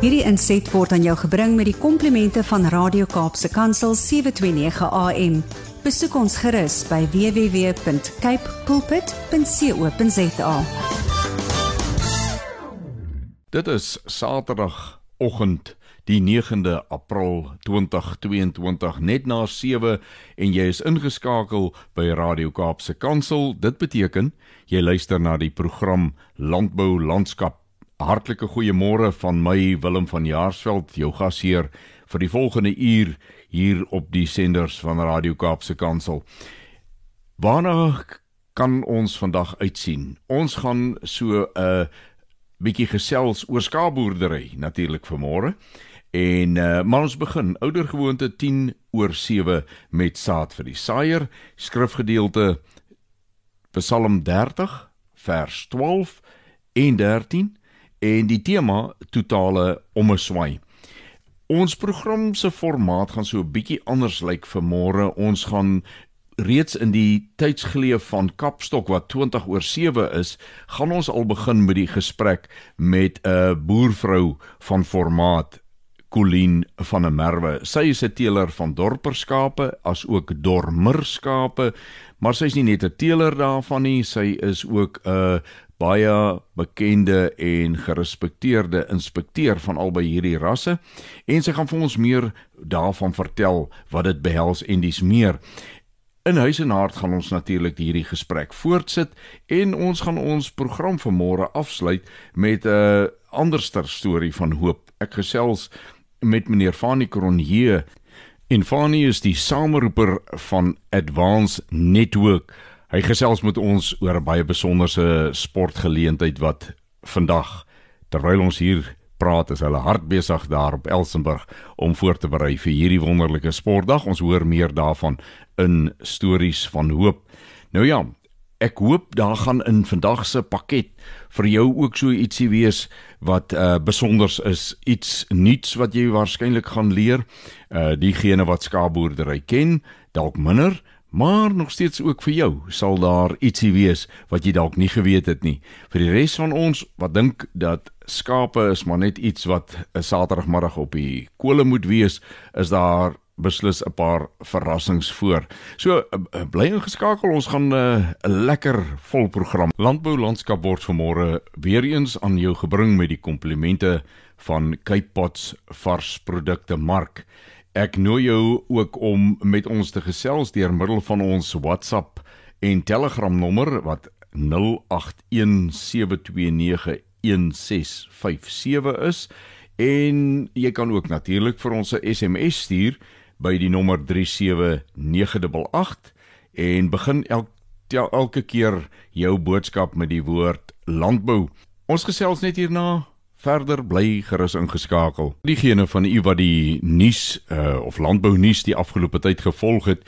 Hierdie inset word aan jou gebring met die komplimente van Radio Kaapse Kansel 729 AM. Besoek ons gerus by www.cape pulpit.co.za. Dit is Saterdagoggend die 9de April 2022 net na 7 en jy is ingeskakel by Radio Kaapse Kansel. Dit beteken jy luister na die program Landbou Landskap. Hartlike goeiemôre van my Willem van Jaarsveld, jou gasheer vir die volgende uur hier op die senders van Radio Kaapse Kansel. Waarna kan ons vandag uitsien? Ons gaan so 'n uh, bietjie gesels oor skaapboerdery natuurlik vanmôre. En uh, maar ons begin oudergewoonte 10 oor 7 met saad vir die saaier skrifgedeelte Psalm 30 vers 12 en 13 en die tema totale ommeswaai. Ons program se formaat gaan so 'n bietjie anders lyk vir môre. Ons gaan reeds in die tydsgeleef van Kapstok wat 20 oor 7 is, gaan ons al begin met die gesprek met 'n boervrou van formaat Colleen van der Merwe. Sy is 'n teeler van dorperskape as ook dormerskape, maar sy is nie net 'n teeler daarvan nie, sy is ook 'n baie bekende en gerespekteerde inspekteur van albei hierdie rasse en sy gaan vir ons meer daarvan vertel wat dit behels en dis meer. In huis en hart gaan ons natuurlik hierdie gesprek voortsit en ons gaan ons program vanmôre afsluit met 'n anderster storie van hoop. Ek gesels met meneer Fanie Cronje. En Fanie is die sameroeper van Advance Network. Hy gesels met ons oor 'n baie besonderse sportgeleentheid wat vandag terwyl ons hier praat is hulle hard besig daar op Elsenburg om voor te berei vir hierdie wonderlike sportdag. Ons hoor meer daarvan in stories van hoop. Nou ja, ek hoop daar gaan in vandag se pakket vir jou ook so ietsie wees wat uh besonders is, iets nuuts wat jy waarskynlik gaan leer. Uh diegene wat skaapboerdery ken, dalk minder, maar nog steeds ook vir jou sal daar ietsie wees wat jy dalk nie geweet het nie. Vir die res van ons wat dink dat skape is maar net iets wat 'n Saterdagmiddag op die kole moet wees, is daar beslis 'n paar verrassings voor. So uh, bly ingeskakel, ons gaan 'n uh, lekker vol program. Landbou landskap word vanmôre weer eens aan jou gebring met die komplimente van Cape Pots varsprodukte mark. Ek nooi jou ook om met ons te gesels deur middel van ons WhatsApp en Telegram nommer wat 0817291657 is en jy kan ook natuurlik vir ons 'n SMS stuur by die nommer 37988 en begin elke elke keer jou boodskap met die woord landbou. Ons gesels net hierna verder bly gerus ingeskakel. Diegene van u wat die nuus uh, of landbou nuus die afgelope tyd gevolg het,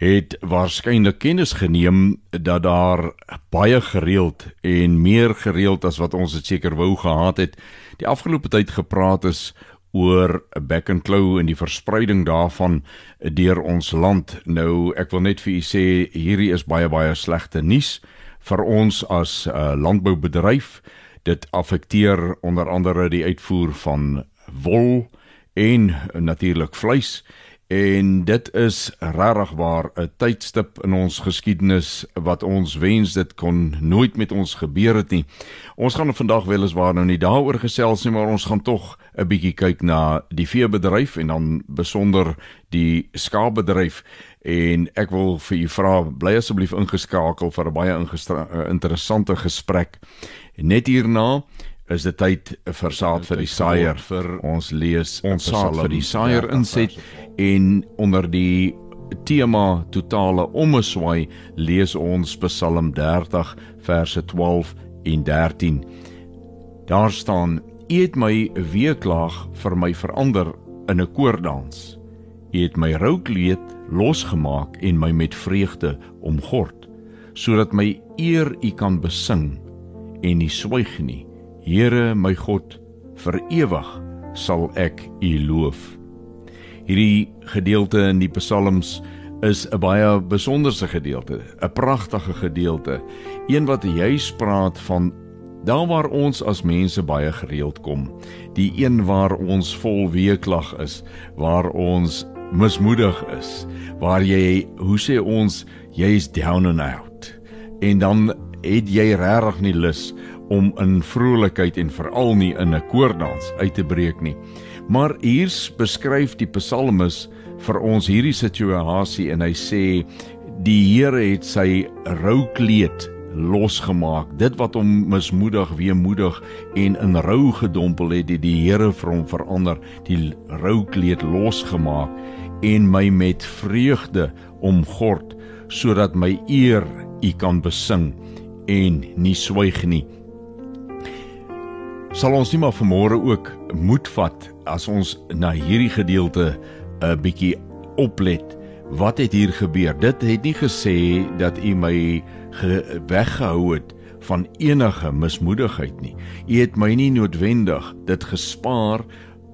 het waarskynlik kennis geneem dat daar baie gereeld en meer gereeld as wat ons dit seker wou gehad het, die afgelope tyd gepraat is oor 'n back and claw en die verspreiding daarvan deur ons land. Nou ek wil net vir u sê hierdie is baie baie slegte nuus vir ons as 'n uh, landboubedryf. Dit affekteer onder andere die uitvoer van wol en natuurlik vleis. En dit is regtig waar 'n tydstip in ons geskiedenis wat ons wens dit kon nooit met ons gebeur het nie. Ons gaan vandag weliswaar nou nie daaroor gesels nie, maar ons gaan tog 'n bietjie kyk na die veebedryf en dan besonder die skaapbedryf en ek wil vir u vra bly asseblief ingeskakel vir 'n baie interessante gesprek. Net hierna is dit tyd vir saad vir die saaier. vir ons lees ons saad vir die saaier inset en onder die tema totale ommeswaai lees ons Psalm 30 verse 12 en 13 daar staan u het my weeklaag vir my verander in 'n koordans. U het my roukleed losgemaak en my met vreugde omgord sodat my eer u kan besing en nie swyg nie Here my God, vir ewig sal ek U loof. Hierdie gedeelte in die Psalms is 'n baie besonderse gedeelte, 'n pragtige gedeelte, een wat juis praat van Daar waar ons as mense baie gereeld kom, die een waar ons vol weeklag is, waar ons mismoedig is, waar jy, hoe sê ons, jy is down and out. En dan het jy regtig nie lus om in vrolikheid en veral nie in 'n koordans uit te breek nie. Maar hier beskryf die psalmis vir ons hierdie situasie en hy sê die Here het sy roukleed losgemaak. Dit wat hom mismoedig, weemoedig en in rou gedompel het, het die Here vir hom verander, die roukleed losgemaak en my met vreugde omgord sodat my eer U kan besing en nie swyg nie. Sal ons nie maar vanmôre ook moed vat as ons na hierdie gedeelte 'n bietjie oplet. Wat het hier gebeur? Dit het nie gesê dat U my weggehou het van enige mismoedigheid nie. U het my nie noodwendig dit gespaar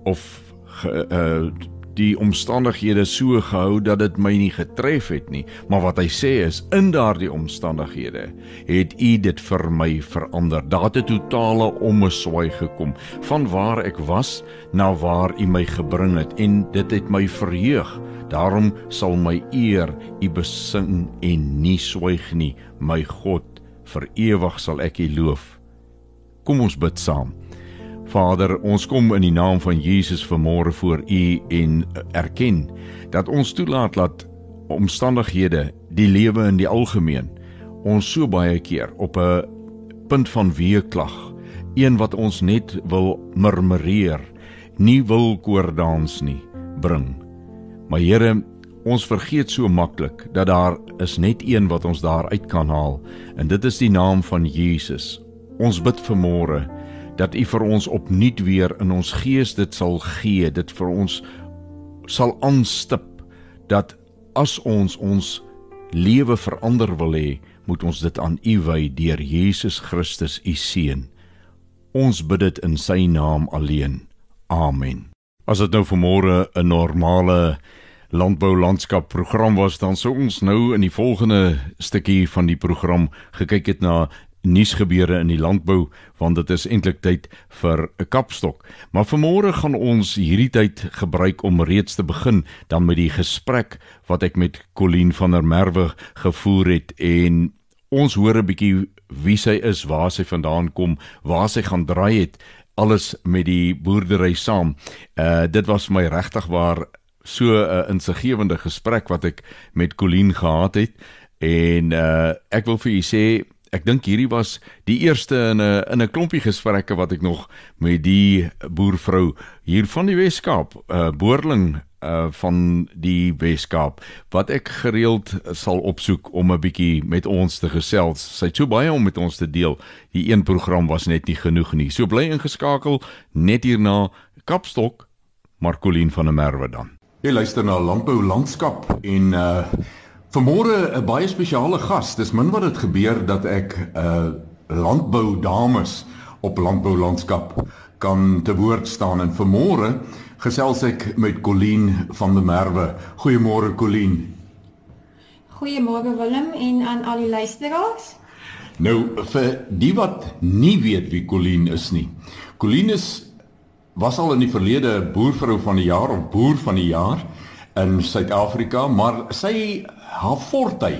of ge, uh, die omstandighede so gehou dat dit my nie getref het nie, maar wat hy sê is in daardie omstandighede het u dit vir my verander. Daar het 'n totale omswaai gekom van waar ek was na waar u my gebring het en dit het my verheug. Daarom sal my eer u besing en nie swyg nie, my God, vir ewig sal ek u loof. Kom ons bid saam. Vader, ons kom in die naam van Jesus vanmôre voor U en erken dat ons toelaat dat omstandighede, die lewe in die algemeen, ons so baie keer op 'n punt van weeklag, een wat ons net wil murmureer, nie wil koordans nie, bring. Maar Here, ons vergeet so maklik dat daar is net een wat ons daar uit kan haal en dit is die naam van Jesus. Ons bid vanmôre dat U vir ons opnuut weer in ons gees dit sal gee, dit vir ons sal aanstip dat as ons ons lewe verander wil hê, moet ons dit aan U wy deur Jesus Christus U seun. Ons bid dit in sy naam alleen. Amen. As dit nou vanmôre 'n normale landbou landskap program was dan sou ons nou in die volgende stukkie van die program gekyk het na nuusgebeure in die landbou want dit is eintlik tyd vir 'n kapstok. Maar vanmôre gaan ons hierdie tyd gebruik om reeds te begin dan met die gesprek wat ek met Colleen van der Merwe gevoer het en ons hoor 'n bietjie wie sy is, waar sy vandaan kom, waar sy gaan draai het alles met die boerdery saam. Uh dit was vir my regtig waar so 'n uh, insiggewende gesprek wat ek met Colleen gehad het en uh ek wil vir u sê ek dink hierdie was die eerste in 'n in 'n klompie gesprekke wat ek nog met die boervrou hier van die Weskaap, uh Boerling uh van die Weskaap wat ek gereeld sal opsoek om 'n bietjie met ons te gesels. Sy het so baie om met ons te deel. Die een program was net nie genoeg nie. So bly ingeskakel net hierna Kapstok Marcolien van der Merwe dan. Jy luister na Landbou Landskap en uh Vanmôre 'n baie spesiale gas. Dis min wat dit gebeur dat ek 'n uh, landbou dames op landbou landskap kan te woord staan en vanmôre gesels ek met Colleen van der Merwe. Goeiemôre Colleen. Goeiemôre Willem en aan al die luisteraars. Nou vir die wat nie weet wie Colleen is nie. Colleen is was al in die verlede boervrou van die jaar of boer van die jaar in Suid-Afrika, maar sy haar forte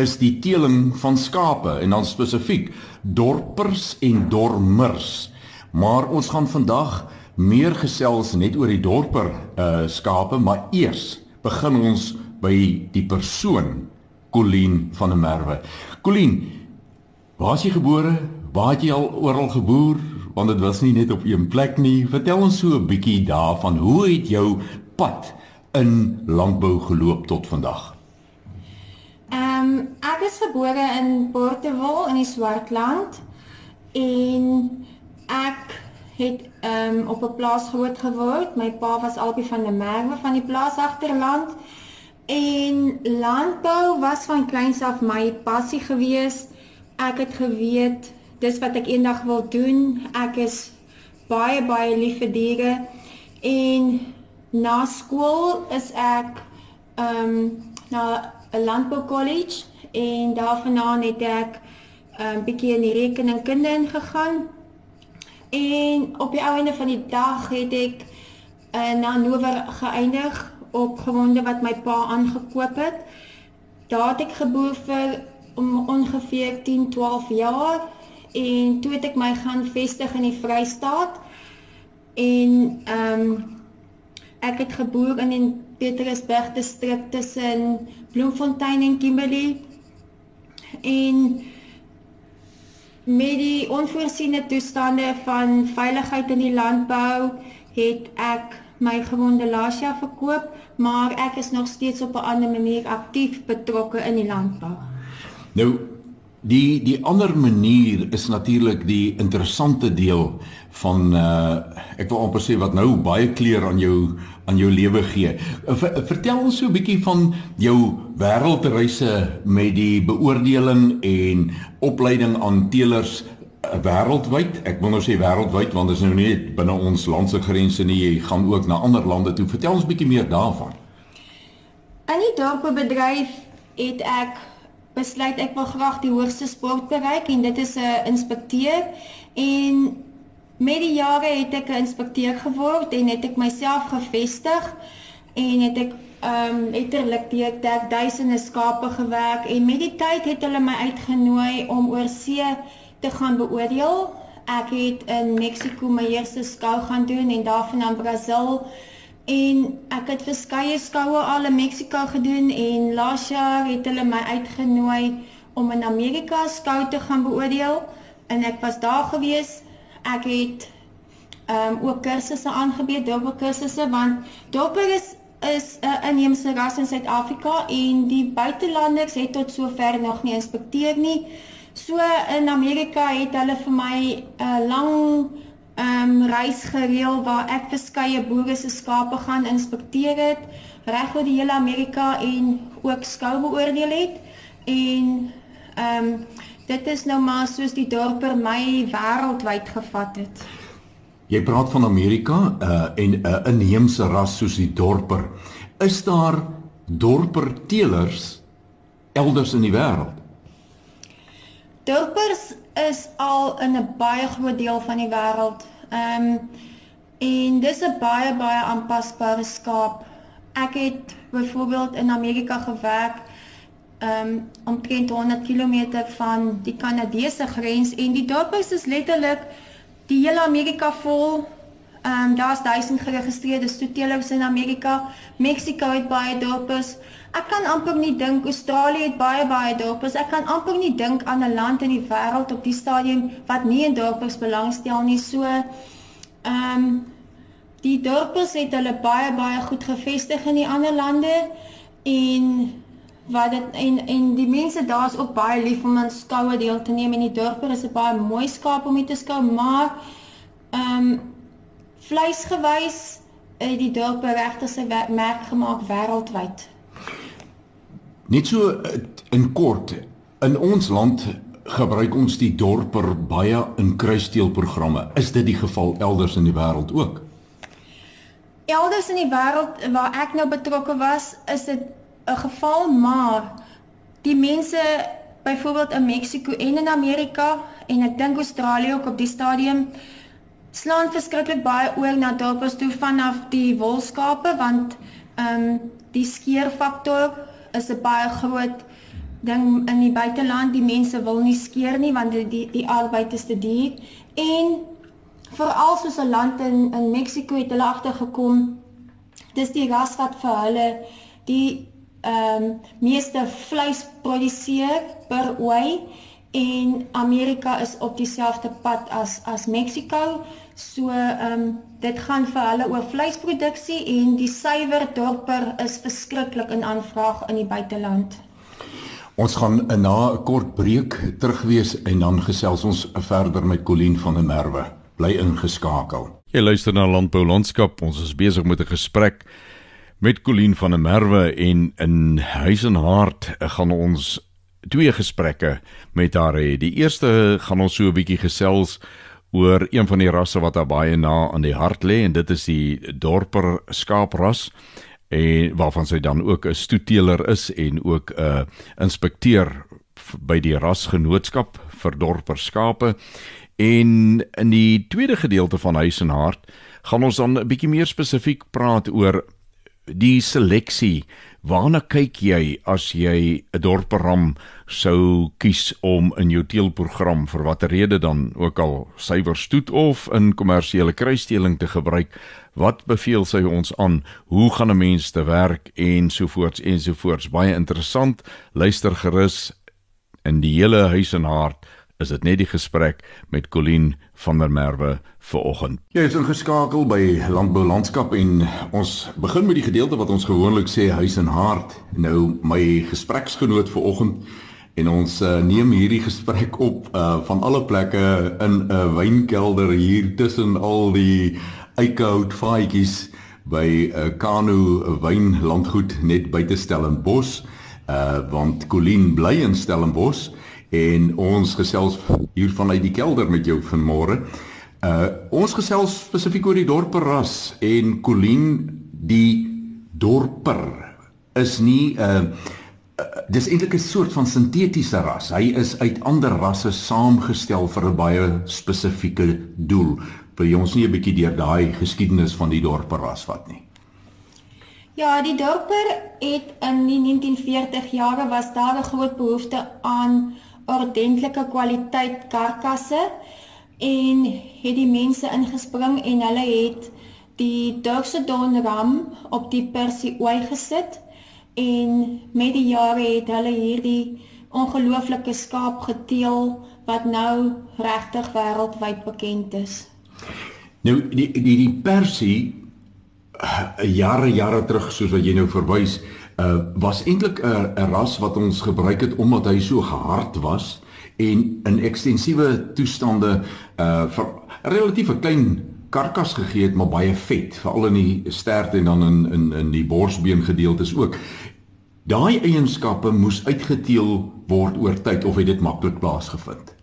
is die teeling van skape en dan spesifiek dorpers en dormers. Maar ons gaan vandag meer gesels net oor die dorper uh skape, maar eers begin ons by die persoon Colleen van der Merwe. Colleen, waar is jy gebore? Waar het jy al oral geboer? Want dit was nie net op een plek nie. Vertel ons so 'n bietjie daarvan. Hoe het jou pad in landbou geloop tot vandag? Um, ek is gebore in Portewil in die Swartland en ek het um, op 'n plaas groot geword. My pa was albei van die Merwe van die plaas agterland en landbou was van kleins af my passie gewees. Ek het geweet dis wat ek eendag wil doen. Ek is baie baie lief vir diere en na skool is ek ehm um, na 'n landbou college en daarvandaan het ek 'n um, bietjie in die rekeningkunde ingegaan. En op die einde van die dag het ek uh, na Nover geëindig op gewonde wat my pa aangekoop het. Daar het ek geboer vir om ongeveer 10, 12 jaar en toe het ek my gaan vestig in die Vrystaat. En ehm um, ek het geboer in die Petrusburg distrik tussen Bloemfontein en Kimberley. En met die onvoorsiene toestande van veiligheid in die landbou het ek my gewonde Lasia verkoop, maar ek is nog steeds op 'n ander manier aktief betrokke in die landbou. Nou die die ander manier is natuurlik die interessante deel van uh ek wil amper sê wat nou baie kleur aan jou aan jou lewe gee. Vertel ons so 'n bietjie van jou wêreldreise met die beoordeling en opleiding aan teelers wêreldwyd. Ek wil nou sê wêreldwyd want dit is nou nie binne ons land se grense nie, jy gaan ook na ander lande toe. Vertel ons bietjie meer daarvan. In die dorpbedryf het ek besluit ek wil graag die hoogste sport bereik en dit is 'n inspekteur en met die jare het ek 'n inspekteur geword en het ek myself gevestig en het ek ehm um, letterlik die ek duisende skape gewerk en met die tyd het hulle my uitgenooi om oor see te gaan beoordeel. Ek het in Mexiko my eerste skou gaan doen en daarvan na Brasil en ek het verskeie skoue al in Mexiko gedoen en laas jaar het hulle my uitgenooi om in Amerika skou te gaan beoordeel en ek was daar gewees. Ek het ehm um, ook kursusse aangebied, dubbel kursusse want dopper is is 'n uh, inheemse ras in Suid-Afrika en die buitelanders het tot sover nog nie inspekteer nie. So in Amerika het hulle vir my 'n uh, lang ehm um, reis gereël waar ek verskeie boere se skape gaan inspekteer het reg oor die hele Amerika en ook skou beoordeel het en ehm um, dit is nou maar soos die dorper my wêreldwyd gevat het. Jy praat van Amerika uh, en 'n uh, inheemse ras soos die dorper. Is daar dorper teelers elders in die wêreld? Dorpers is al in 'n baie groot deel van die wêreld. Ehm um, en dis 'n baie baie aanpasbare skaap. Ek het byvoorbeeld in Amerika gewerk um, omtrent 100 km van die Kanadese grens en die dorpers is letterlik die hele Amerika vol. Ehm um, daar's duisend geregistreerde stoetelers in Amerika. Mexiko het baie dorpers ek kan amper nie dink Australië het baie baie dorpers. Ek kan amper nie dink aan 'n land in die wêreld op die stadium wat nie in dorpers belangstel nie. So ehm um, die dorpers het hulle baie baie goed gevestig in die ander lande en wat dit en en die mense daar's ook baie lief om aan skoue deel te neem en die dorper is 'n baie mooi skaap om te skou, maar ehm um, vleisgewys het die dorper regtig sy merk gemaak wêreldwyd. Net so eh, in kort, in ons land gebruik ons die dorper baie in kruisteelprogramme. Is dit die geval elders in die wêreld ook? Elders in die wêreld waar ek nou betrokke was, is dit 'n geval, maar die mense byvoorbeeld in Mexiko en in Amerika en ek dink Australië ook op die stadium slaan verskriklik baie oor na dorpers toe vanaf die wolskape want ehm um, die skeerfaktor is 'n baie groot ding in die buiteland. Die mense wil nie skeer nie want die die, die arbeid is te duur. En veral soos 'n land in in Mexiko het hulle agtergekom dis die ras wat vir hulle die ehm um, meeste vleis produseer per ooi en Amerika is op dieselfde pad as as Mexiko. So ehm um, dit gaan vir hulle oor vleisproduksie en die suiwer dorper is verskriklik in aanvraag in die buiteland. Ons gaan na 'n kort breek terugwees en dan gesels ons verder met Colleen van der Merwe. Bly ingeskakel. Jy luister na Landbou Landskap. Ons is besig met 'n gesprek met Colleen van der Merwe en in Huis en Hart gaan ons twee gesprekke met haar hê. Die eerste gaan ons so 'n bietjie gesels oor een van die rasse wat haar baie na aan die hart lê en dit is die dorper skaapras en waarvan sy dan ook 'n stoeteler is en ook 'n inspekteur by die rasgenootskap vir dorper skape. En in die tweede gedeelte van Huis en Hart gaan ons dan 'n bietjie meer spesifiek praat oor die seleksie. Waarna kyk jy as jy 'n dorperam sou kies om in jou teelprogram vir watter rede dan ook al suiwer stoet of in kommersiële kruisdeling te gebruik? Wat beveel sy ons aan? Hoe gaan 'n mens te werk ensovoorts ensovoorts? Baie interessant. Luister gerus in die hele huis en hart is dit net die gesprek met Colleen van der Merwe vir oggend. Jy is ingeskakel by Landbou Landskap en ons begin met die gedeelte wat ons gewoonlik sê huis en hart. Nou my gespreksgenoot vir oggend en ons uh, neem hierdie gesprek op uh, van alle plekke in 'n uh, wynkelder hier tussen al die eikehout faadjies by 'n uh, Kano wynlandgoed net buite Stellenbosch. Uh want Colleen bly in Stellenbosch en ons gesels hier vanuit die kelder met jou vanmôre. Uh ons gesels spesifiek oor die dorper ras en Colleen die dorper is nie 'n uh, uh, dis eintlik 'n soort van sintetiese ras. Hy is uit ander rasse saamgestel vir 'n baie spesifieke doel. Wil jy ons nie 'n bietjie deur daai geskiedenis van die dorper ras vat nie? Ja, die dorper het in die 1940 jare was daar 'n groot behoefte aan ordentlike kwaliteit karkasse en het die mense ingespring en hulle het die Doxodon ram op die Persie ooi gesit en met die jare het hulle hierdie ongelooflike skaap geteel wat nou regtig wêreldwyd bekend is. Nou die die die Persie uh, jare jare terug soos wat jy nou verwys was eintlik 'n 'n ras wat ons gebruik het omdat hy so gehard was en in ekstensiewe toestande uh vir relatief 'n klein karkas gegee het maar baie vet veral in die stert en dan in in in die borsbeen gedeeltes ook. Daai eienskappe moes uitgeteel word oor tyd of het dit maklik plaasgevind?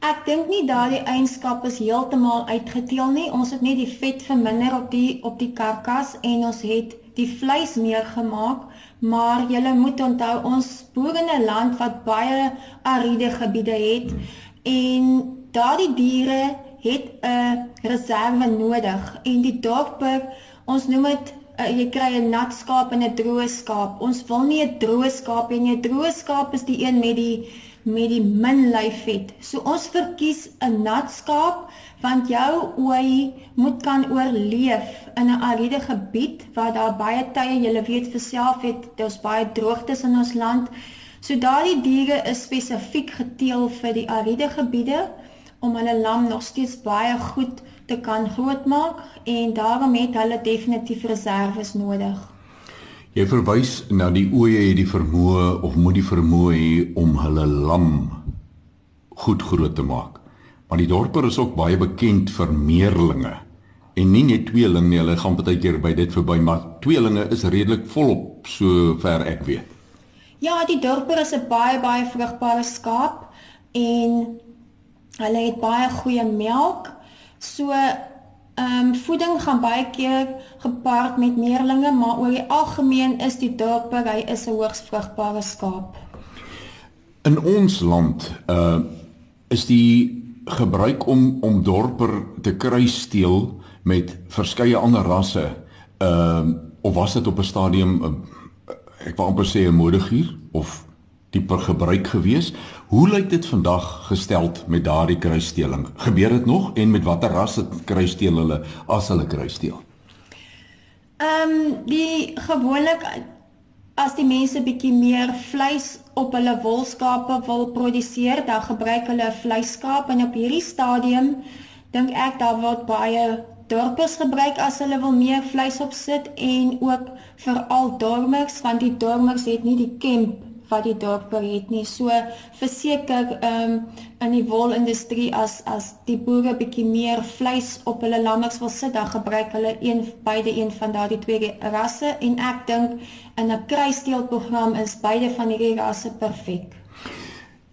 Ek dink nie daardie eienskappe is heeltemal uitgeteel nie. Ons het net die vet verminder op die op die karkas en ons het die vleis meer gemaak, maar jy moet onthou ons boer in 'n land wat baie ariede gebiede het en daardie diere het 'n reserve nodig en die dorper ons noem dit uh, jy kry 'n nat skaap en 'n droë skaap. Ons wil nie 'n droë skaap hê nie. 'n Droë skaap is die een met die met die min lyfvet. So ons verkies 'n nat skaap want jou ooi moet kan oorleef in 'n ariede gebied waar daar baie tye, jy weet vir self het daar's baie droogtes in ons land. So daardie diere is spesifiek geteel vir die ariede gebiede om hulle lam nog steeds baie goed te kan grootmaak en daarom het hulle definitief reserves nodig. Jy verwys na die oeye het die vermoë of moet die vermoë hê om hulle lam goed groot te maak. Maar die dorper is ook baie bekend vir meerlinge. En nie net tweeling nie, hulle gaan baie keer by dit verby, maar tweelinge is redelik volop so ver ek weet. Ja, die dorper is 'n baie baie vrugbare skaap en hulle het baie goeie melk. So ehm um, voeding gaan baie keer gepaard met meerlinge, maar oor die algemeen is die dorper hy is 'n hoogs vrugbare skaap. In ons land uh is die gebruik om om dorper te kruissteel met verskeie ander rasse ehm uh, of was dit op 'n stadium uh, ek wou amper sê 'n modegier of tipe gebruik gewees hoe lyk dit vandag gestel met daardie kruissteeling gebeur dit nog en met watter rasse kruissteel hulle as hulle kruissteel? Ehm um, die gewoonlik as die mense bietjie meer vleis op hulle wolskape wil produseer, dan gebruik hulle 'n vleisskaap en op hierdie stadium dink ek daar word baie dorpers gebruik as hulle wil meer vleis opsit en ook veral dormers want die dormers het nie die kemp wat die dorper het nie. So verseker ehm um, in die wolindustrie as as die boere bietjie meer vleis op hulle lammers wil sit, dan gebruik hulle een beide een van daardie twee rasse en ek dink in 'n kruisteelprogram is beide van hierdie rasse perfek.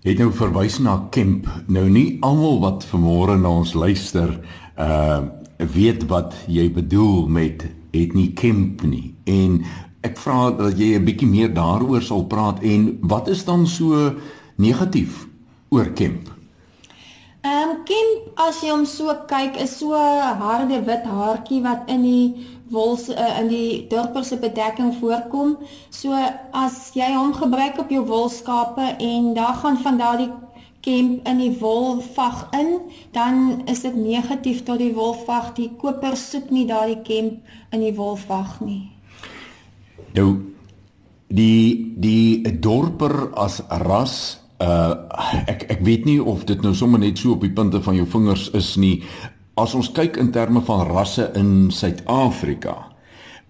Het nou verwys na Kemp. Nou nie almal wat vanmôre na ons luister uh weet wat jy bedoel met het nie Kemp nie. En ek vra dat jy 'n bietjie meer daaroor sal praat en wat is dan so negatief oor kemp? Ehm um, kemp as jy hom so kyk is so harde wit haartjie wat in die wol uh, in die dorper se bedekking voorkom. So as jy hom gebruik op jou wolskape en daar gaan van daardie kemp in die wolvag in, dan is dit negatief tot die wolvag. Die koper soek nie daardie kemp in die wolvag nie. Nou die die dorper as ras uh ek ek weet nie of dit nou sommer net so op die punte van jou vingers is nie as ons kyk in terme van rasse in Suid-Afrika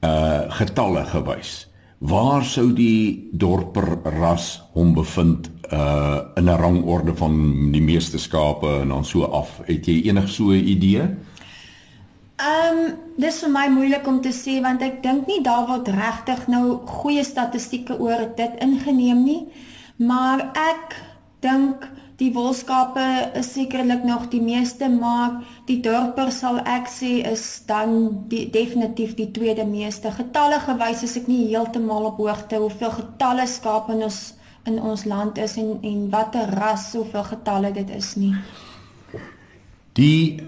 uh getalle gewys waar sou die dorper ras hom bevind uh in 'n rangorde van die meeste skape en dan so af. Het jy enig so 'n idee? Ehm um, dis vir my moeilik om te sê want ek dink nie daar word regtig nou goeie statistieke oor dit ingeneem nie. Maar ek dink die wolskape is sekerlik nog die meeste maar die dorper sal ek sê is dan die, definitief die tweede meeste getalle gewys is ek nie heeltemal op hoogte hoeveel getalle skape in ons in ons land is en en watter ras soveel getalle dit is nie die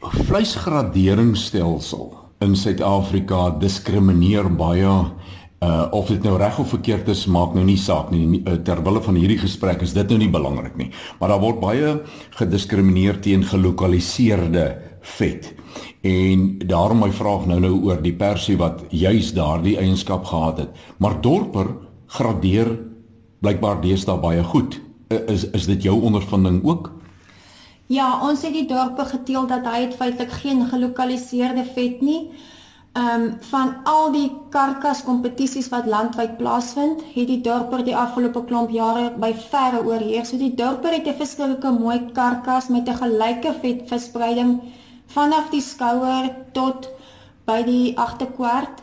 vleisgraderingsstelsel in Suid-Afrika diskrimineer baie Uh of dit nou reg of verkeerd is, maak nou nie saak nie. Uh, Terwille van hierdie gesprek is dit nou nie belangrik nie. Maar daar word baie gediskrimineer teen gelokaliseerde vet. En daarom my vraag nou nou oor die persie wat juis daardie eienskap gehad het. Maar dorper gradeer blykbaar deesdae baie goed. Uh, is is dit jou ondervinding ook? Ja, ons het die dorpe geteel dat hy feitelik geen gelokaliseerde vet nie Ehm um, van al die karkas kompetisies wat landwyd plaasvind, het die dorper die afgelope klomp jare by verre oorheers. So die dorper het 'n verskillike mooi karkas met 'n gelyke vetverspreiding vanaf die skouer tot by die agterkwart.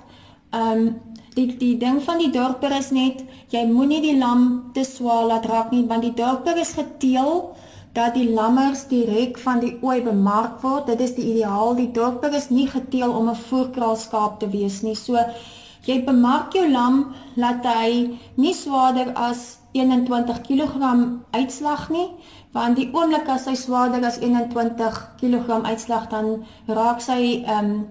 Ehm um, die die ding van die dorper is net jy moenie die lam te swaar laat raak nie want die dorper is geteel dat die lammers direk van die ooi bemark word. Dit is die ideaal. Die dorper is nie geteel om 'n voerkraalskaap te wees nie. So jy bemark jou lam laat hy nie swaarder as 21 kg uitslag nie, want die oomblik as hy swaarder as 21 kg uitslag dan raak sy ehm um,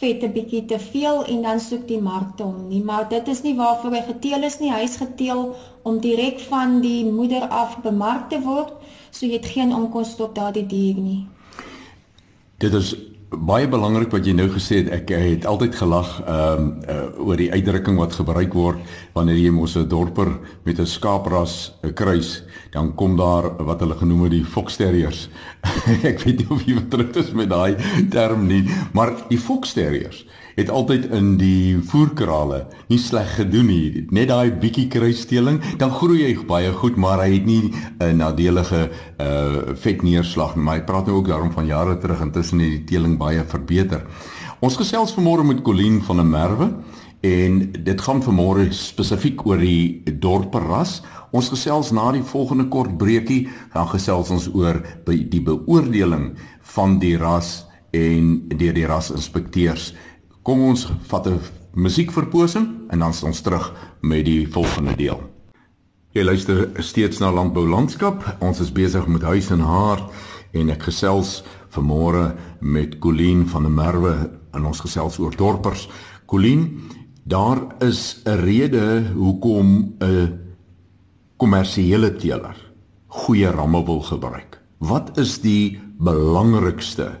vet 'n bietjie te veel en dan soek die markte hom nie. Maar dit is nie waarvoor hy geteel is nie. Hy is geteel om direk van die moeder af bemark te word so jy het geen onkoste op daardie dier nie. Dit is baie belangrik wat jy nou gesê het. Ek het altyd gelag ehm um, uh, oor die uitdrukking wat gebruik word wanneer jy mos 'n dorper met 'n skaapras kruis, dan kom daar wat hulle genoem het die fox terriers. ek weet nie of jy vertroud is met daai term nie, maar die fox terriers het altyd in die voerkrale nie sleg gedoen nie. Net daai bietjie kruissteeling, dan groei hy baie goed, maar hy het nie 'n nadelige uh vetneerslag nie. Maar hy praat nou ook daarom van jare terug intussen het die teeling baie verbeter. Ons gesels vanmôre met Colleen van der Merwe en dit gaan vanmôre spesifiek oor die dorperras. Ons gesels na die volgende kort breekie, dan gesels ons oor die beoordeling van die ras en deur die rasinspekteurs. Kom ons vat 'n musiekverposing en dan is ons terug met die volgende deel. Jy luister steeds na Landbou Landskap. Ons is besig met huis en hart en ek gesels vanmôre met Colleen van der Merwe en ons gesels oor dorpers. Colleen, daar is 'n rede hoekom 'n kommersiële teeler goeie ramme wil gebruik. Wat is die belangrikste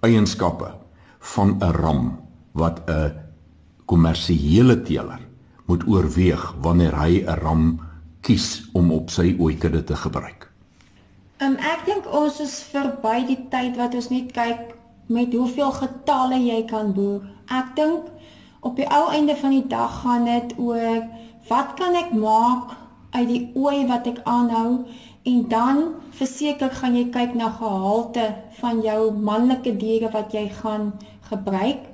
eienskappe van 'n ram wat 'n kommersiële teeler moet oorweeg wanneer hy 'n ram kies om op sy ooikudde te gebruik. Um, ek dink ons is verby die tyd wat ons net kyk met hoeveel getalle jy kan boer. Ek dink op die ou einde van die dag gaan dit oor wat kan ek maak uit die ooi wat ek aanhou en dan verseker gaan jy kyk na gehalte van jou manlike diere wat jy gaan gebruik.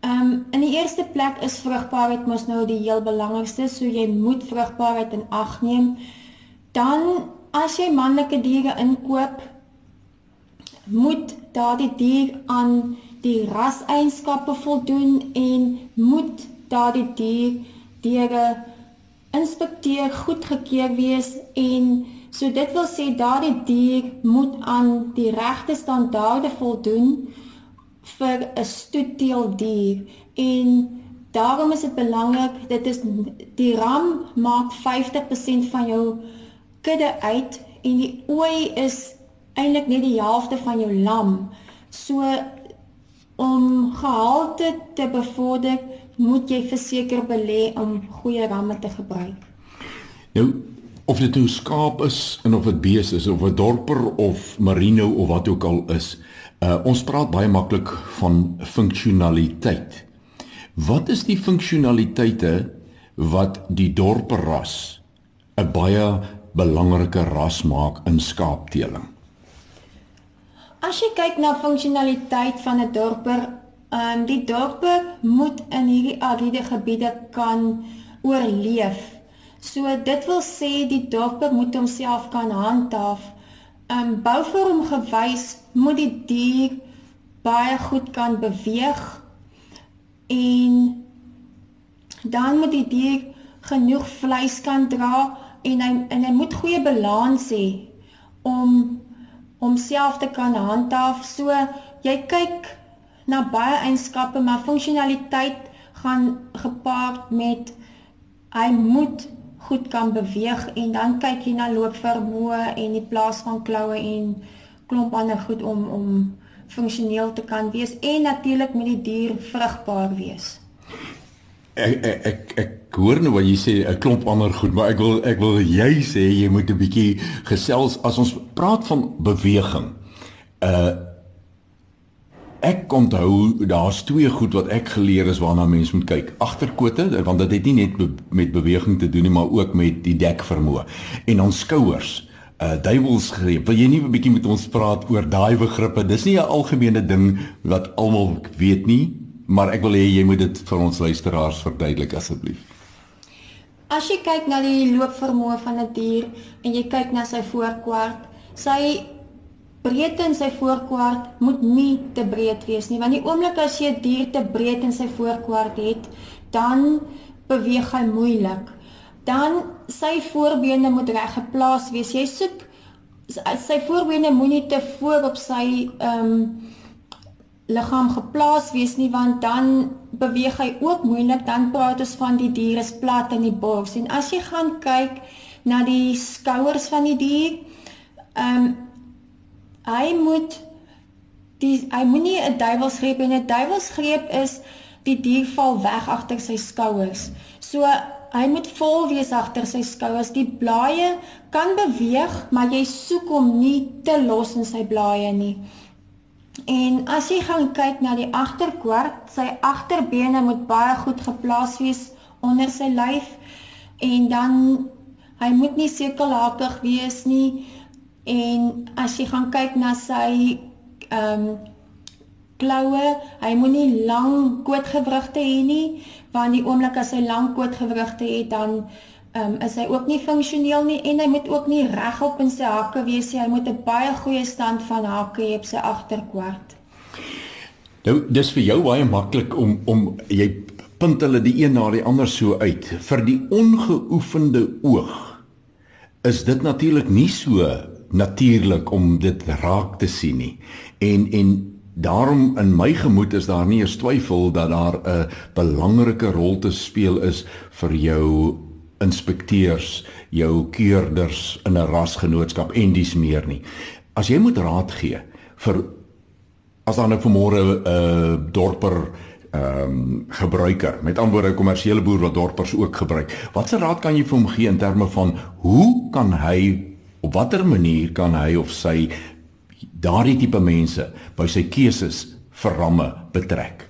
Ehm um, in die eerste plek is vrugbaarheid mos nou die heel belangrikste, so jy moet vrugbaarheid in ag neem. Dan as jy manlike diere inkoop, moet daardie dier aan die raseienskappe voldoen en moet daardie dier diere inspekteer, goedgekeur wees en So dit wil sê daardie dier moet aan die regte standaarde voldoen vir 'n stoetteeldier en daarom is dit belangrik dit is die ram maak 50% van jou kudde uit en die ooi is eintlik net die helfte van jou lam. So om gehalte te bevorder, moet jy verseker belê om goeie ramme te gebruik. Nou of dit 'n nou skaap is en of dit bees is of 'n dorper of merino of wat ook al is, uh, ons praat baie maklik van funksionaliteit. Wat is die funksionaliteite wat die dorper ras 'n baie belangrike ras maak in skaapteeling? As jy kyk na funksionaliteit van 'n dorper, um, die dorper moet in hierdie ariede gebiede kan oorleef. So dit wil sê die dorper moet homself kan handhaaf. Ehm um, bouvorm gewys moet die dier baie goed kan beweeg en dan moet die dier genoeg vleis kan dra en hy en hy moet goeie balans hê om homself te kan handhaaf. So jy kyk na baie eienskappe, maar funksionaliteit gaan gepaard met hy moet goed kan beweeg en dan kyk jy na loopvermoë en die plaas van kloue en klomp ander goed om om funksioneel te kan wees en natuurlik met die dier vrugbaar wees ek ek ek, ek hoor nou wat jy sê 'n klomp ander goed, maar ek wil ek wil jy sê jy moet 'n bietjie gesels as ons praat van beweging. Uh ek onthou daar's twee goed wat ek geleer is waarna mense moet kyk. Agterkote, want dit het nie net be met beweging te doen nie, maar ook met die dekvermoë en dan skouers. Uh duiwelsgreep. Wil jy nie 'n bietjie met ons praat oor daai begrippe? Dis nie 'n algemene ding wat almal weet nie, maar ek wil hê jy moet dit vir ons luisteraars verduidelik asseblief. As jy kyk na die loopvermoë van 'n dier en jy kyk na sy voorkwart, sy breedte in sy voorkwart moet nie te breed wees nie, want die oomblik as jy 'n dier te breed in sy voorkwart het, dan beweeg hy moeilik. Dan sy voorbene moet reg geplaas wees. Jy soek sy voorbene moenie te voor op sy ehm um, liggaam geplaas wees nie want dan beweeg hy ook moeilik dan praat ons van die dier is plat in die bors en as jy gaan kyk na die skouers van die dier ehm um, hy moet die hy moenie 'n duiwelsgreep en 'n duiwelsgreep is die dier val weg agter sy skouers so hy moet vol wees agter sy skouers die blaaie kan beweeg maar jy soek hom nie te los in sy blaaie nie. En as jy gaan kyk na die agterkwart, sy agterbene moet baie goed geplaas wees onder sy lyf. En dan hy moet nie sekelhakig wees nie. En as jy gaan kyk na sy ehm um, kloue, hy moenie lang kootgewrigte hê nie, want die oomblik as hy lang kootgewrigte het dan um, is hy ook nie funksioneel nie en hy moet ook nie regop in sy hakke wees nie. Hy moet 'n baie goeie stand van hakke hê op sy agterkwart. Nou, dis vir jou baie maklik om om jy punt hulle die een na die ander so uit. Vir die ongeoefende oog is dit natuurlik nie so natuurlik om dit raak te sien nie. En en daarom in my gemoed is daar nie 'n twyfel dat daar 'n belangrike rol te speel is vir jou inspekteurs, jou keurders in 'n rasgenootskap en dis meer nie. As jy moet raad gee vir as dan 'n vermoere 'n uh, dorper ehm um, gebruiker, met ander woorde 'n kommersiële boer wat dorpers ook gebruik. Watse raad kan jy vir hom gee in terme van hoe kan hy op watter manier kan hy of sy daardie tipe mense by sy keuses vir ramme betrek?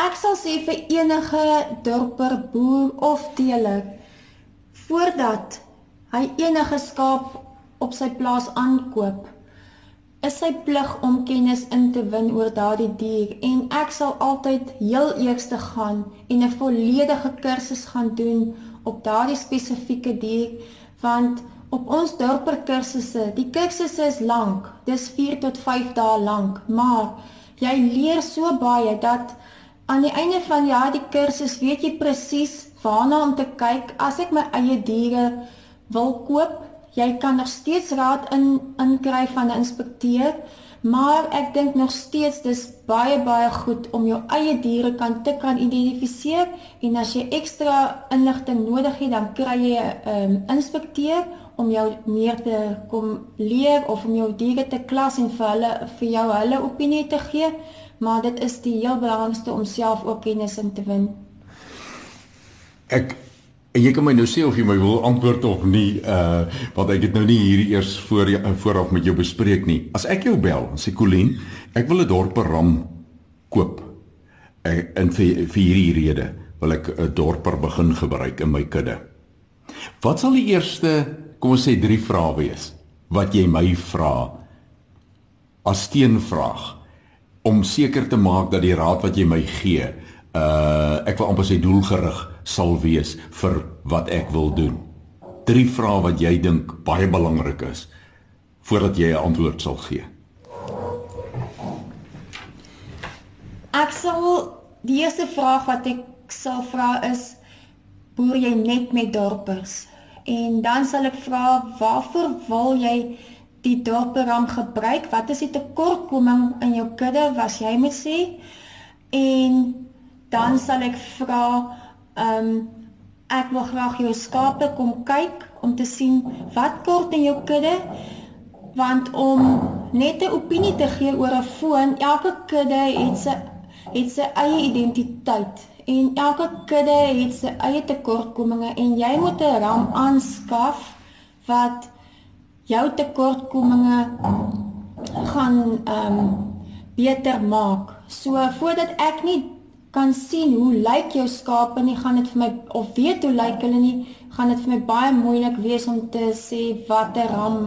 Ek sal sê vir enige dorper boer of teeler voordat hy enige skaap op sy plaas aankoop, is sy plig om kennis in te win oor daardie dier en ek sal altyd heel eers te gaan en 'n volledige kursus gaan doen op daardie spesifieke dier want op ons dorper kursusse, die kursusse is lank, dis 4 tot 5 dae lank, maar jy leer so baie dat aan die einde van ja die kursus weet jy presies waarna om te kyk. As ek my eie diere wil koop, jy kan nog steeds raad in inkry van 'n inspekteur, maar ek dink nog steeds dis baie baie goed om jou eie diere kan te kan identifiseer en as jy ekstra inligting nodig het, dan kry jy 'n um, inspekteur om jou meer te kom leer of om jou diere te klas en vir hulle vir jou hulle opinie te gee, maar dit is die heel belangrikste om self ook kennis in te win. Ek En jy kan my nou sê of jy my wil antwoord of nie, uh want ek het nou nie hierdie eers voor vooraf met jou bespreek nie. As ek jou bel, sê Colleen, ek wil 'n dorper ram koop. Ek en vir vir hierdie rede wil ek 'n dorper begin gebruik in my kudde. Wat sal die eerste, kom ons sê drie vrae wees wat jy my vra as teenvraag om seker te maak dat die raad wat jy my gee, uh ek wil amper sê doelgerig sal wees vir wat ek wil doen. Drie vrae wat jy dink baie belangrik is voordat jy 'n antwoord sal gee. Ek sal die eerste vraag wat ek sal vra is boer jy net met dorpers? En dan sal ek vra waarvoor wil jy die dorperam gebruik? Wat is die tekortkoming in jou kudde was jy moet sê? En dan sal ek vra Ehm um, ek wil graag jou skape kom kyk om te sien wat kort in jou kudde want om net 'n opinie te gee oor 'n foon, elke kudde het sy het sy eie identiteit en elke kudde het sy eie tekortkominge en jy moet 'n ram aanskaf wat jou tekortkominge gaan ehm um, beter maak. So voordat ek nie kan sien hoe lyk jou skape nie gaan dit vir my of weet hoe lyk hulle nie gaan dit vir my baie moeilik wees om te sê watter ram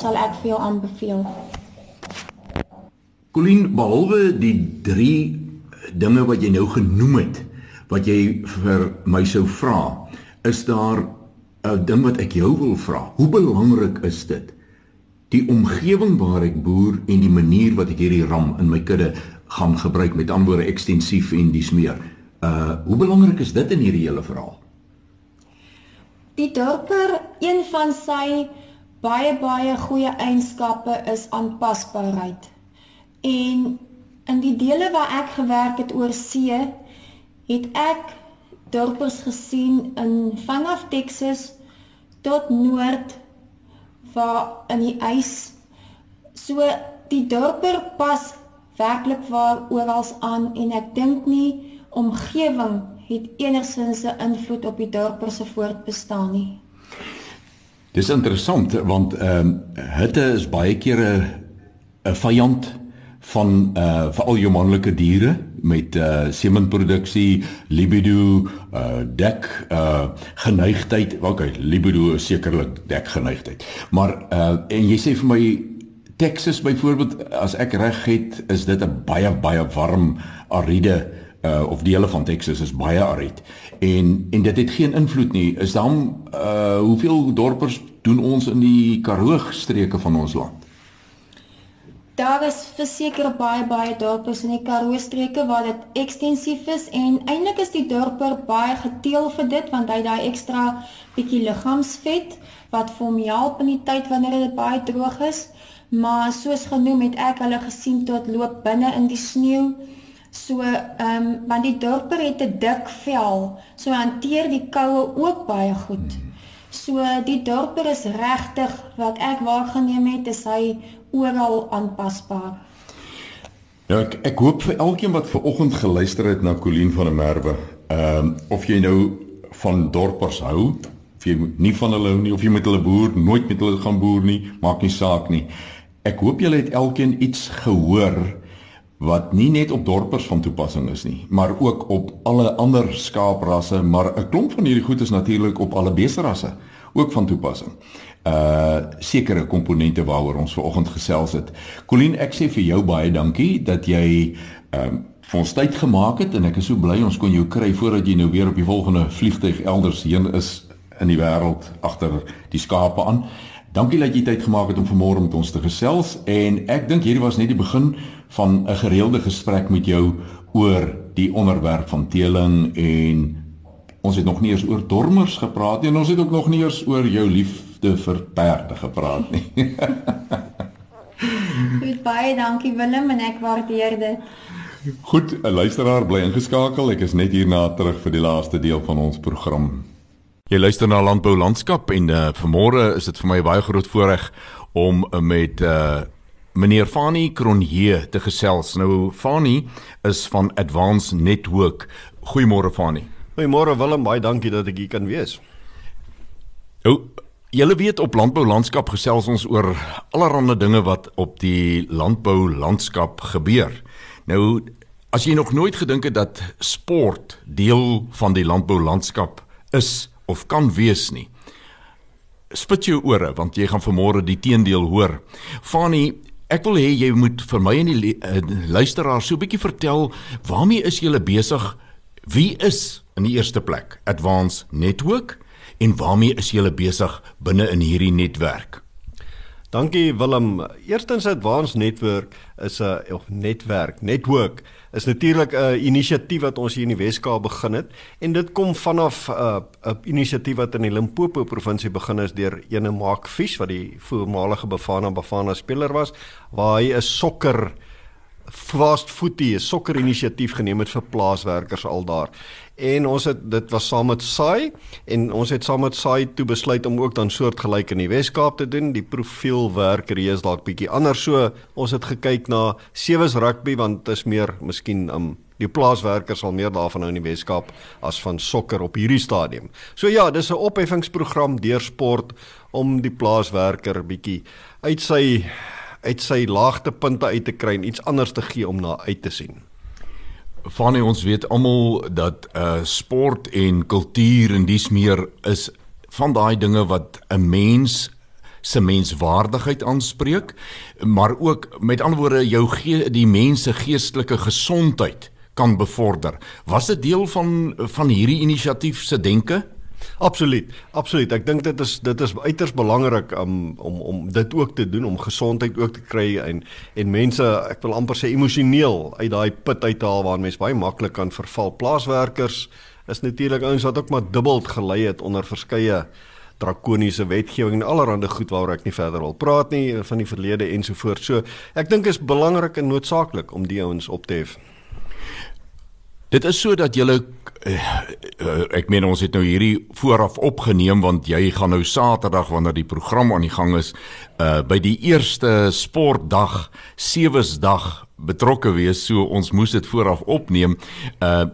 sal ek vir jou aanbeveel. Colleen behalwe die 3 dinge wat jy nou genoem het wat jy vir my sou vra is daar 'n ding wat ek jou wil vra. Hoe belangrik is dit die omgewing waar ek boer en die manier wat ek hierdie ram in my kudde gaan gebruik met antwoorde ekstensief en dis meer. Uh hoe belangrik is dit in hierdie hele verhaal? Die dorper, een van sy baie baie goeie eienskappe is aanpasbaarheid. En in die dele waar ek gewerk het oor see, het ek dorpers gesien in vanaf Texas tot noord waar in die ys so die dorper pas werklik waar oral aan en ek dink nie omgewing het enigsins 'n invloed op die dorper se voortbestaan nie. Dis interessant want ehm um, hitte is baie kere 'n vyand van uh veral jou manlike diere met uh semenproduksie, libido, uh dek uh geneigtheid. Okay, libido is sekerlik dek geneigtheid. Maar uh en jy sê vir my Texas byvoorbeeld as ek reg het, is dit 'n baie baie warm ariede uh of dele van Texas is baie arid. En en dit het geen invloed nie. Is dan uh hoeveel dorpers doen ons in die Karoo streke van ons land? Daar is verseker baie baie dorpers in die Karoo streke waar dit ekstensief is en eintlik is die dorper baie geteel vir dit want hy daai ekstra bietjie liggaamsvet wat vir hom help in die tyd wanneer dit baie droog is maar soos genoem het ek hulle gesien tot loop binne in die sneeu. So ehm um, want die dorper het 'n dik vel, so hanteer die koue ook baie goed. So die dorper is regtig wat ek waargeneem het, is hy oral aanpasbaar. Ja, ek ek hoop vir elkeen wat ver oggend geluister het na Colleen van der Merwe, ehm um, of jy nou van dorpers hou, of jy nie van hulle hou nie of jy met hulle boer, nooit met hulle gaan boer nie, maak nie saak nie. Ek hoop julle het elkeen iets gehoor wat nie net op dorpers van toepassing is nie, maar ook op alle ander skaaprasse, maar 'n klomp van hierdie goed is natuurlik op alle beesterasse ook van toepassing. Uh sekere komponente waaroor ons ver oggend gesels het. Colleen, ek sê vir jou baie dankie dat jy ehm um, vir ons tyd gemaak het en ek is so bly ons kon jou kry voordat jy nou weer op die volgende vliegtyg elders heen is in die wêreld agter die skape aan. Dankie dat jy tyd gemaak het om vanmôre met ons te gesels en ek dink hierdie was net die begin van 'n gereelde gesprek met jou oor die onderwerp van teeling en ons het nog nie eens oor dormers gepraat nie en ons het ook nog nie eens oor jou liefde vir perde gepraat nie. Goed baie dankie Willem en ek waardeer dit. Goed, 'n luisteraar bly ingeskakel. Ek is net hierna terug vir die laaste deel van ons program. Jy luister na Landbou Landskap en uh, vanmôre is dit vir my baie groot voorreg om uh, met uh, meneer Fani Kronje te gesels. Nou Fani is van Advance Network. Goeiemôre Fani. Goeiemôre Willem, baie dankie dat ek hier kan wees. Nou, julle weet op landbou landskap gesels ons oor allerlei dinge wat op die landbou landskap gebeur. Nou, as jy nog nooit gedink het dat sport deel van die landbou landskap is of kan wees nie. Spit jou ore want jy gaan vanmôre die teendeel hoor. Fani, ek wil hê jy moet vir my en die uh, luisteraars so 'n bietjie vertel waarmee is julle besig? Wie is in die eerste plek Advance Network en waarmee is julle besig binne in hierdie netwerk? Dankie Willem. Eerstens Advance Network is 'n of netwerk, network is natuurlik 'n inisiatief wat ons hier in die Wes-Kaap begin het en dit kom vanaf 'n uh, 'n inisiatief wat in die Limpopo provinsie begin is deur ene Mark Fish wat die voormalige Bafana Bafana speler was waar hy 'n sokker fast footy, 'n sokker inisiatief geneem het vir plaaswerkers al daar en ons het dit was saam met SAI en ons het saam met SAI toe besluit om ook dan soortgelyk in die Wes-Kaap te doen. Die profiel werk is dalk bietjie anders so. Ons het gekyk na sewees rugby want dit is meer miskien um die plaaswerkers sal meer daarvan nou in die Wes-Kaap as van sokker op hierdie stadium. So ja, dis 'n opheffingsprogram deur sport om die plaaswerker bietjie uit sy uit sy laagtepunte uit te kry en iets anders te gee om na uit te sien. Van ons weet almal dat uh sport en kultuur en dis meer is van daai dinge wat 'n mens se menswaardigheid aanspreek, maar ook met ander woorde jou gee die mense geestelike gesondheid kan bevorder. Was dit deel van van hierdie inisiatief se denke? Absoluut. Absoluut. Ek dink dit is dit is uiters belangrik um, om om dit ook te doen om gesondheid ook te kry en en mense, ek wil amper sê emosioneel uit daai put uit te haal waar mense baie maklik kan verval. Plaaswerkers is natuurlik ouens wat ook maar dubbel gelei het onder verskeie drakoniese wetgewing en allerlei goed waaroor ek nie verder wil praat nie van die verlede ensovoorts. So, ek dink is belangrik en noodsaaklik om die ouens op te hef. Dit is sodat jy uh, uh, ek meen ons het nou hierdie vooraf opgeneem want jy gaan nou Saterdag wanneer die program aan die gang is uh by die eerste sportdag sewesdag betrokke wees. So ons moes dit vooraf opneem. Uh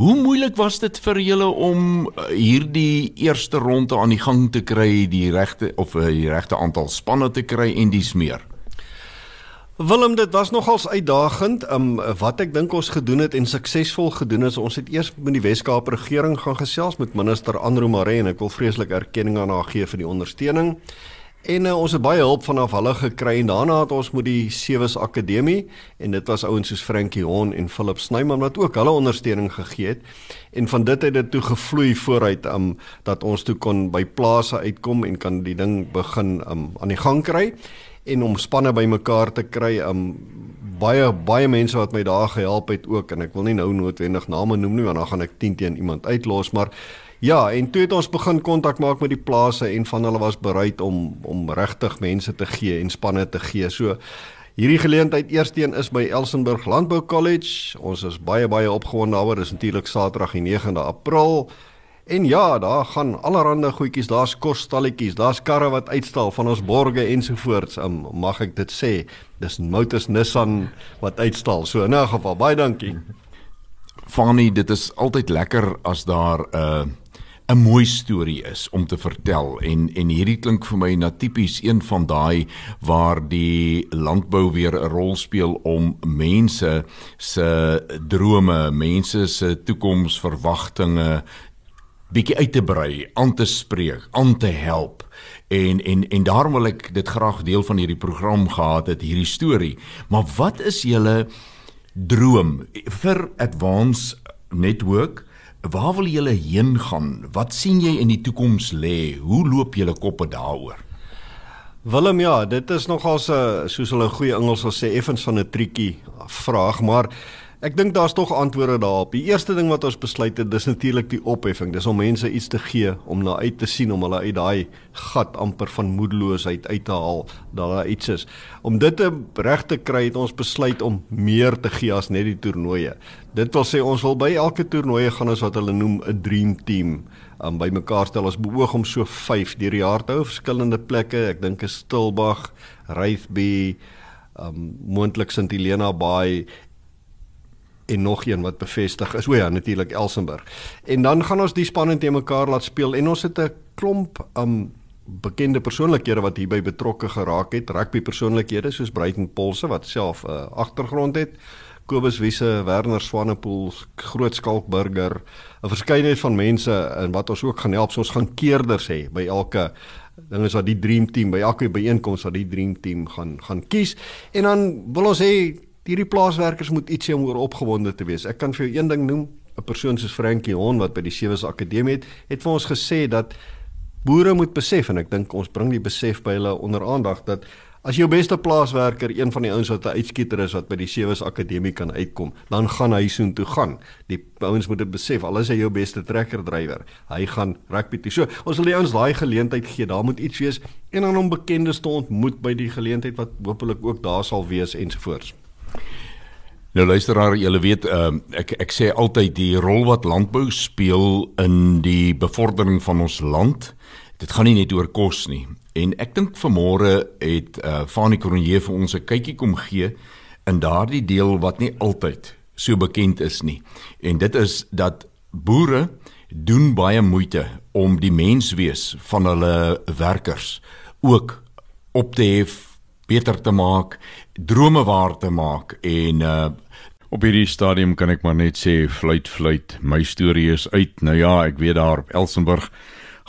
hoe moeilik was dit vir julle om hierdie eerste ronde aan die gang te kry die regte of die regte aantal spanne te kry en dis meer Willem, dit was nogals uitdagend. Um wat ek dink ons gedoen het en suksesvol gedoen is, ons het eers met die Wes-Kaap regering gaan gesels met minister Andro Maree en ek wil vreeslik erkenning aan haar gee vir die ondersteuning. En uh, ons het baie hulp vanaf hulle gekry en daarna het ons met die Sewes Akademie en dit was ouens soos Frankie Hon en Philip Snyman wat ook hulle ondersteuning gegee het. En van dit het dit toe gevloei vooruit um dat ons toe kon by plase uitkom en kan die ding begin um aan die gang kry en om spanne bymekaar te kry. Um baie baie mense wat my daar gehelp het ook en ek wil nie nou noodwendig name noem nie want dan gaan ek 10 teen iemand uitlos, maar ja, en toe het ons begin kontak maak met die plase en van hulle was bereid om om regtig mense te gee en spanne te gee. So Hierdie geleentheid eersteen is by Elsenburg Landbou College. Ons is baie baie opgewonde daaroor. Dit is natuurlik Saterdag die 9de April. En ja, daar gaan allerhande goedjies, daar's kosstalletjies, daar's karre wat uitstal van ons borge ensovoorts. Um, mag ek dit sê? Dis Motors Nissan wat uitstal. So in 'n geval, baie dankie. Fanny, dit is altyd lekker as daar 'n uh, 'n mooi storie is om te vertel en en hierdie klink vir my na tipies een van daai waar die landbou weer 'n rol speel om mense se drome, mense se toekomsverwagtinge bietjie uit te brei, aan te spreek, aan te help. En en en daarom wil ek dit graag deel van hierdie program gehad het, hierdie storie. Maar wat is julle droom vir Advance Network? Waar wil julle heen gaan? Wat sien jy in die toekoms lê? Hoe loop julle koppe daaroor? Willem ja, dit is nogal so soos hulle in goeie Engels sal sê effens van 'n triekie vraag, maar Ek dink daar's tog antwoorde daarop. Die eerste ding wat ons besluit het, dis natuurlik die opheffing. Dis om mense iets te gee om na uit te sien om hulle uit daai gat amper van moedeloosheid uit te haal dat daar iets is. Om dit reg te kry het ons besluit om meer te gee as net die toernooie. Dit wil sê ons wil by elke toernooie gaan ons wat hulle noem 'n dream team um, by mekaar stel. Ons beoog om so 5 deur die jaar te hou, verskillende plekke. Ek dink is Stilbag, Wraithby, um moontlik St Helena Bay en nog een wat bevestig is. O ja, natuurlik Elsenburg. En dan gaan ons die spanne te mekaar laat speel en ons het 'n klomp um bekende persoonlikhede wat hierby betrokke geraak het. Rugby persoonlikhede soos Bruiten Polse wat self 'n uh, agtergrond het. Kobus Wiese, Werner Swanepoel, Groot Skalk Burger, 'n verskeidenheid van mense en wat ons ook gaan help, so ons gaan keerders hê by elke ding is wat die dream team by elke byeenkoms wat die dream team gaan gaan kies en dan wil ons hê hierdie plaaswerkers moet ietsie om oor opgewonde te wees. Ek kan vir jou een ding noem, 'n persoon soos Frankie Hon wat by die Sewes Akademie het, het vir ons gesê dat boere moet besef en ek dink ons bring die besef by hulle onder aandag dat as jou beste plaaswerker een van die ouens wat 'n uitskieter is wat by die Sewes Akademie kan uitkom, dan gaan hy soheen toe gaan. Die ouens moet dit besef, al is hy jou beste trekker drywer, hy gaan rugby toe. So, ons wil die ouens daai geleentheid gee. Daar moet iets wees en dan om bekendes te ontmoet by die geleentheid wat hopelik ook daar sal wees ensovoorts. Nou luisteraar, julle weet uh, ek ek sê altyd die rol wat landbou speel in die bevordering van ons land. Dit gaan nie net oor kos nie. En ek dink vanmôre het uh, Fanie Kronje vir ons 'n kykie kom gee in daardie deel wat nie altyd so bekend is nie. En dit is dat boere doen baie moeite om die menswees van hulle werkers ook op te hef beter te maak, drome waar te maak en uh op hierdie stadium kan ek maar net sê fluit fluit, my storie is uit. Nou ja, ek weet daar op Elsenburg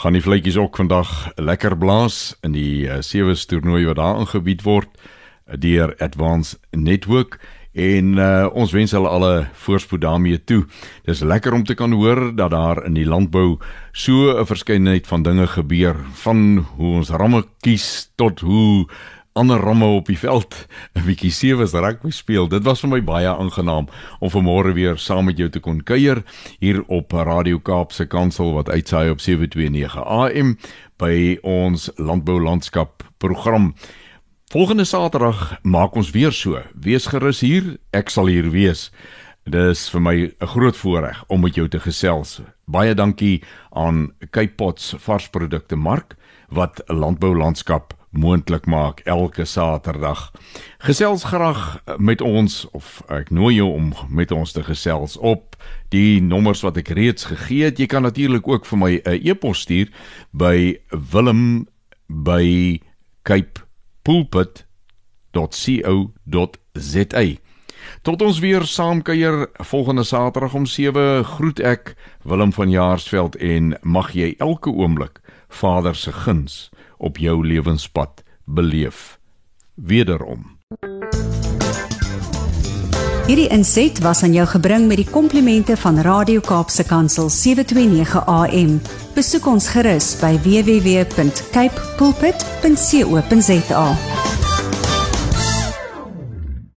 gaan die fluitjies ook vandag lekker blaas in die uh, sewe toernooi wat daar aangebied word uh, deur Advance Network en uh, ons wens hulle alle voorspoed daarmee toe. Dis lekker om te kan hoor dat daar in die landbou so 'n verskeidenheid van dinge gebeur, van hoe ons ramme kies tot hoe ander ramme op die veld 'n bietjie sewees rugby speel. Dit was vir my baie aangenaam om vanmôre weer saam met jou te kon kuier hier op Radio Kaap se kantoor wat uitsaai op 729 AM by ons landbou landskap program. Volgende Saterdag maak ons weer so. Wees gerus hier, ek sal hier wees. Dit is vir my 'n groot voorreg om met jou te gesels. Baie dankie aan Cape Pots varsprodukte mark wat landbou landskap moontlik maak elke Saterdag. Gesels graag met ons of ek nooi jou om met ons te gesels op die nommers wat ek reeds gegee het. Jy kan natuurlik ook vir my 'n e-pos stuur by wilm by capepulpit.co.za. Tot ons weer saamkuier volgende Saterdag om 7 groet ek Willem van Jaarsveld en mag jy elke oomblik Vader se guns op jou lewenspad beleef. Wederom. Hierdie inset was aan jou gebring met die komplimente van Radio Kaapse Kansel 729 AM. Besoek ons gerus by www.cape pulpit.co.za.